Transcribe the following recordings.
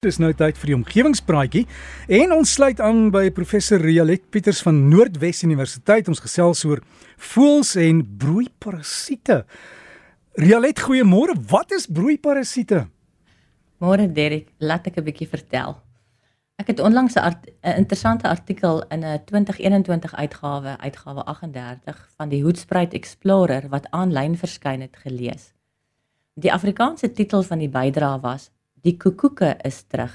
Dis nou tyd vir die omgewingspraatjie en ons sluit aan by professor Rialet Pieters van Noordwes Universiteit. Ons gesels oor voëls en broeiparasiete. Rialet, goeiemôre. Wat is broeiparasiete? Môre Derek, laat ek 'n bietjie vertel. Ek het onlangs 'n art, interessante artikel in 'n 2021 uitgawe, uitgawe 38 van die Hoedspruit Explorer wat aanlyn verskyn het gelees. Die Afrikaanse titel van die bydrae was Die koekoeke is terug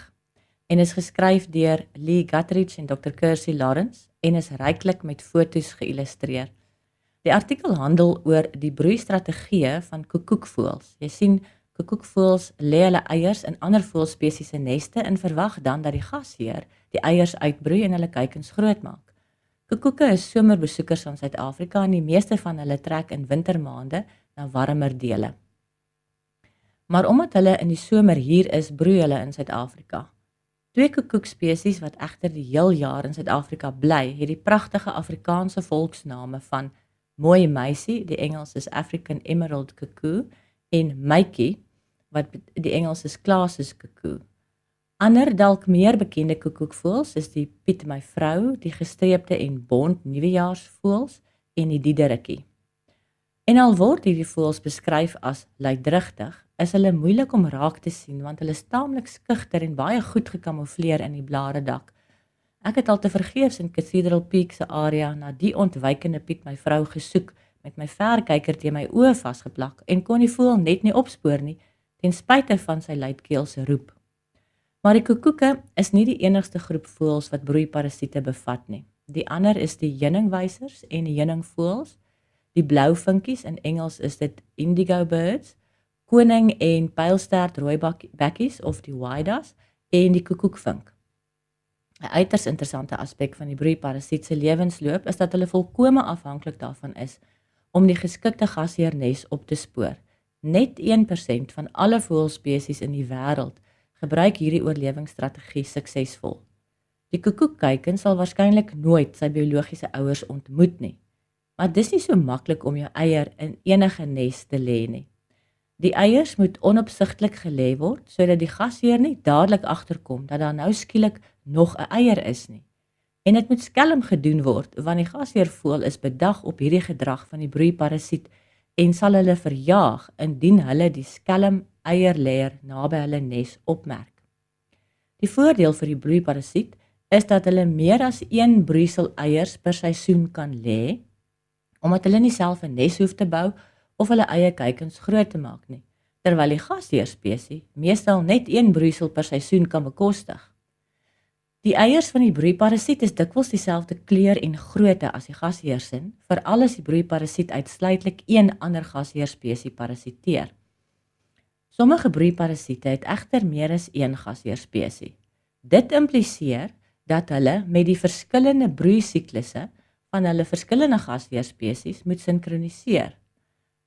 en is geskryf deur Lee Guthridge en Dr. Kirsty Lawrence en is ryklik met fotos geïllustreer. Die artikel handel oor die broeistrategieë van koekoekvoëls. Jy sien, koekoekvoëls lê hulle eiers in ander voëlspesies se neste en verwag dan dat die gasheer die eiers uitbroei en hulle kuikens grootmaak. Koekoeke is somerbesoekers aan Suid-Afrika en die meeste van hulle trek in wintermaande na warmer dele. Maar omdat hulle in die somer hier is, broei hulle in Suid-Afrika. Twee koekoekspesies wat egter die heel jaar in Suid-Afrika bly, het die pragtige Afrikaanse volksname van mooi meisie, die Engels is African Emerald Cuckoo en Mykie wat die Engels is Claas's Cuckoo. Ander dalk meer bekende koekoekvoëls is die Piet my vrou, die gestreepte en bont nuwejaarsvoëls en die diederikkie. En al word hierdie voëls beskryf as luidrigtig, is hulle moeilik om raak te sien want hulle is taamlik skugter en baie goed gekamoufleer in die blare dak. Ek het al te vergeefs in Cathedral Peak se area na die ontwykende Piet my vrou gesoek met my verkyker teen my oë vasgeplak en kon die voël net nie opspoor nie ten spyte van sy luidkeelse roep. Maar die koekoeke is nie die enigste groep voëls wat broeiparasiete bevat nie. Die ander is die heuningwysers en die heuningvoëls. Die blou vinkies in Engels is dit indigo birds koning en pylstert rooibekkies of die waidas en die koekoekvink. 'n Uiters interessante aspek van die broeiparasiet se lewensloop is dat hulle volkome afhanklik daarvan is om die geskikte gasheernes op te spoor. Net 1% van alle voëlspesies in die wêreld gebruik hierdie oorlewingsstrategie suksesvol. Die koekoekkuiken sal waarskynlik nooit sy biologiese ouers ontmoet nie. Maar dis nie so maklik om jou eier in enige nes te lê nie. Die eiers moet onopsigtelik gelê word sodat die gasheer nie dadelik agterkom dat daar nou skielik nog 'n eier is nie. En dit moet skelm gedoen word want die gasheer voel is bedag op hierdie gedrag van die broeiparasiet en sal hulle verjaag indien hulle die skelm eierleier naby hulle nes opmerk. Die voordeel vir die broeiparasiet is dat hulle meer as 1 broeisel eiers per seisoen kan lê omdat hulle nie self 'n nes hoef te bou of hulle eie kuikens groot te maak nie, terwyl die gasheer spesies meestal net een broeisel per seisoen kan bekostig. Die eiers van die broeiparasiet is dikwels dieselfde kleur en grootte as die gasheersin, veral as die broeiparasiet uitsluitlik een ander gasheer spesies parasiteer. Sommige broeiparasiete het egter meer as een gasheer spesies. Dit impliseer dat hulle met die verskillende broeisiklusse van hulle verskillende gasheer spesies moet sinkroniseer.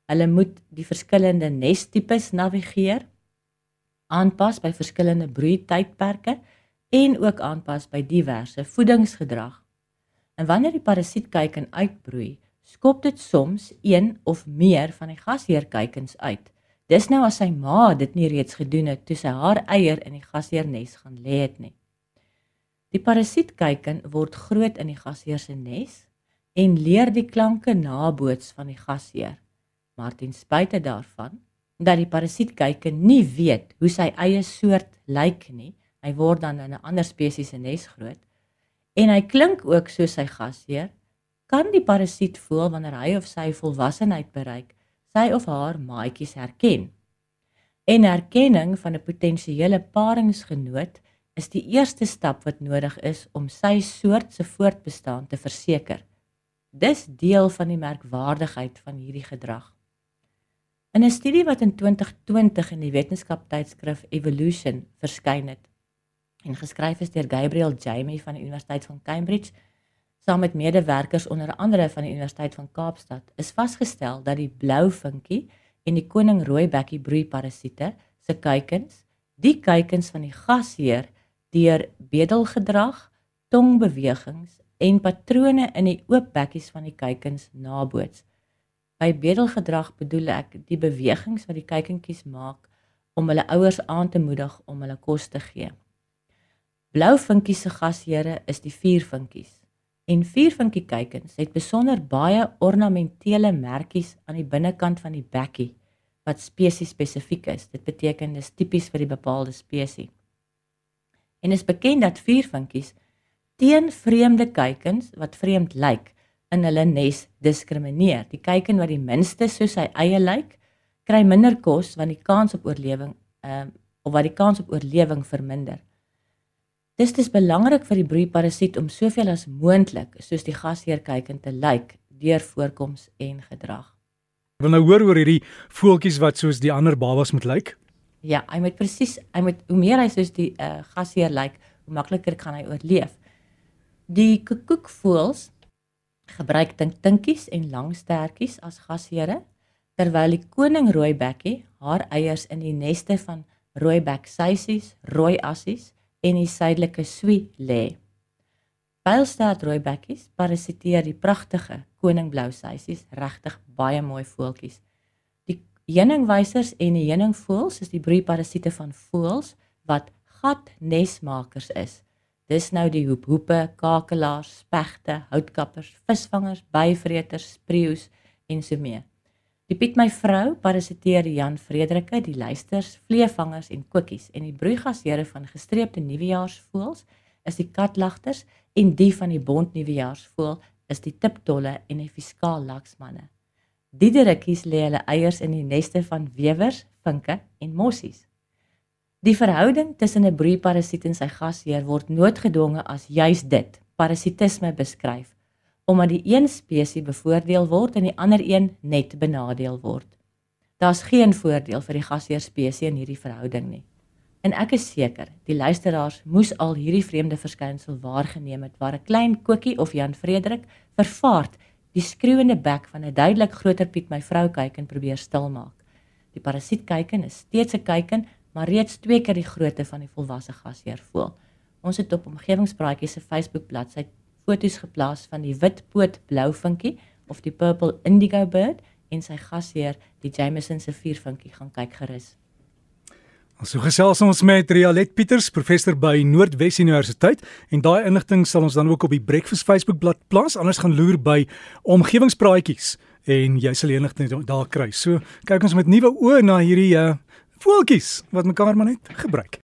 Hulle moet die verskillende nestipes navigeer, aanpas by verskillende broeitydperke en ook aanpas by diverse voedingsgedrag. En wanneer die parasietkuiken uitbroei, skop dit soms een of meer van die gasheerkuikens uit. Dis nou as sy ma dit nie reeds gedoen het toe sy haar eier in die gasheernes gaan lê het nie. Die parasietkuiken word groot in die gasheer se nes en leer die klanke naboots van die gasheer maar ten spyte daarvan dat die parasietkuiken nie weet hoe sy eie soort lyk nie, hy word dan in 'n ander spesies se nes groot en hy klink ook soos sy gasheer, kan die parasiet voel wanneer hy of sy volwassenheid bereik, sy of haar maatjies herken. En erkenning van 'n potensiële paringsgenoot is die eerste stap wat nodig is om sy soort se voortbestaan te verseker. Dis deel van die merkwaardigheid van hierdie gedrag. In 'n studie wat in 2020 in die wetenskaptydskrif Evolution verskyn het en geskryf is deur Gabriel Jamie van die Universiteit van Cambridge saam met medewerkers onder andere van die Universiteit van Kaapstad, is vasgestel dat die blou vinkie en die koning rooibekkie broeiparasiete se kuikens, die kuikens van die gasheer deur bedelgedrag, tongbewegings en patrone in die oop bekkies van die kuikens naboots. By bedelgedrag bedoel ek die bewegings wat die kuikentjies maak om hulle ouers aan te moedig om hulle kos te gee. Blou vinkies se gasheere is die viervinkies. En viervinkie kuikens het besonder baie ornamentele merkies aan die binnekant van die bekkie wat spesies spesifiek is. Dit beteken dis tipies vir die bepaalde spesies. En is bekend dat viervinkies teen vreemde kuikens wat vreemd lyk in hulle nes diskrimineer. Die kuiken wat die minste soos sy eie lyk, kry minder kos want die kans op oorlewing ehm uh, of wat die kans op oorlewing verminder. Dis dis belangrik vir die broeiparasiet om soveel as moontlik soos die gasheer kuiken te lyk deur voorkoms en gedrag. Ek wil nou hoor oor hierdie voeltjies wat soos die ander babas moet lyk. Ja, hy moet presies, hy moet hoe meer hy soos die uh, gasheer lyk, hoe makliker kan hy oorleef. Die koekoekvoëls gebruik tinkinkies en lang stertjies as gasheere terwyl die koning rooibekkie haar eiers in die neste van rooibek suisies, rooi assies en die suidelike swie lê. Pylstaart rooibekkies parasiteer die pragtige koningblou suisies, regtig baie mooi voeltjies. Die heuningwysers en die heuningvoëls is die broeiparasiete van voëls wat gatnesmakers is. Dis nou die hoephoepe, kakelaars, spegte, houtkappers, visvangers, byvreters, spreeus en so mee. Die Piet my vrou parasiteer Jan Frederike, die luisters, vleevangers en kokkies en die broeigasheere van gestreepte nuwejaarsvoëls is die katlagters en die van die bont nuwejaarsvoël is die tiptolle en die fiskaal laksmanne. Die dirikkies lê hulle eiers in die neste van wewers, vinke en mossies. Die verhouding tussen 'n broeiparasiet en sy gasheer word noodgedwonge as juis dit, parasitisme beskryf, omdat die een spesies bevoordeel word en die ander een net benadeel word. Daar's geen voordeel vir die gasheer spesies in hierdie verhouding nie. En ek is seker, die luisteraars moes al hierdie vreemde verskynsel waargeneem het waar 'n klein kokkie of Jan Frederik vervaard die skreeuende bek van 'n duidelik groter Piet my vrou kyk en probeer stilmaak. Die parasiet kyken is steeds 'n kyken maar reeds twee keer die grootte van die volwasse gasheer voel. Ons het op omgewingspraatjies se Facebook bladsy foto's geplaas van die witpoot blouvinkie of die purple indigo bird en sy gasheer, die Jameson se viervinkie gaan kyk gerus. Ons so gesels ons met Rialet Pieters, professor by Noordwes Universiteit en daai inligting sal ons dan ook op die Breakfast Facebook bladsy plaas, anders gaan loer by omgewingspraatjies en jy sal enigting daar kry. So kyk ons met nuwe oë na hierdie uh, voeltjies wat mekaar maar net gebruik.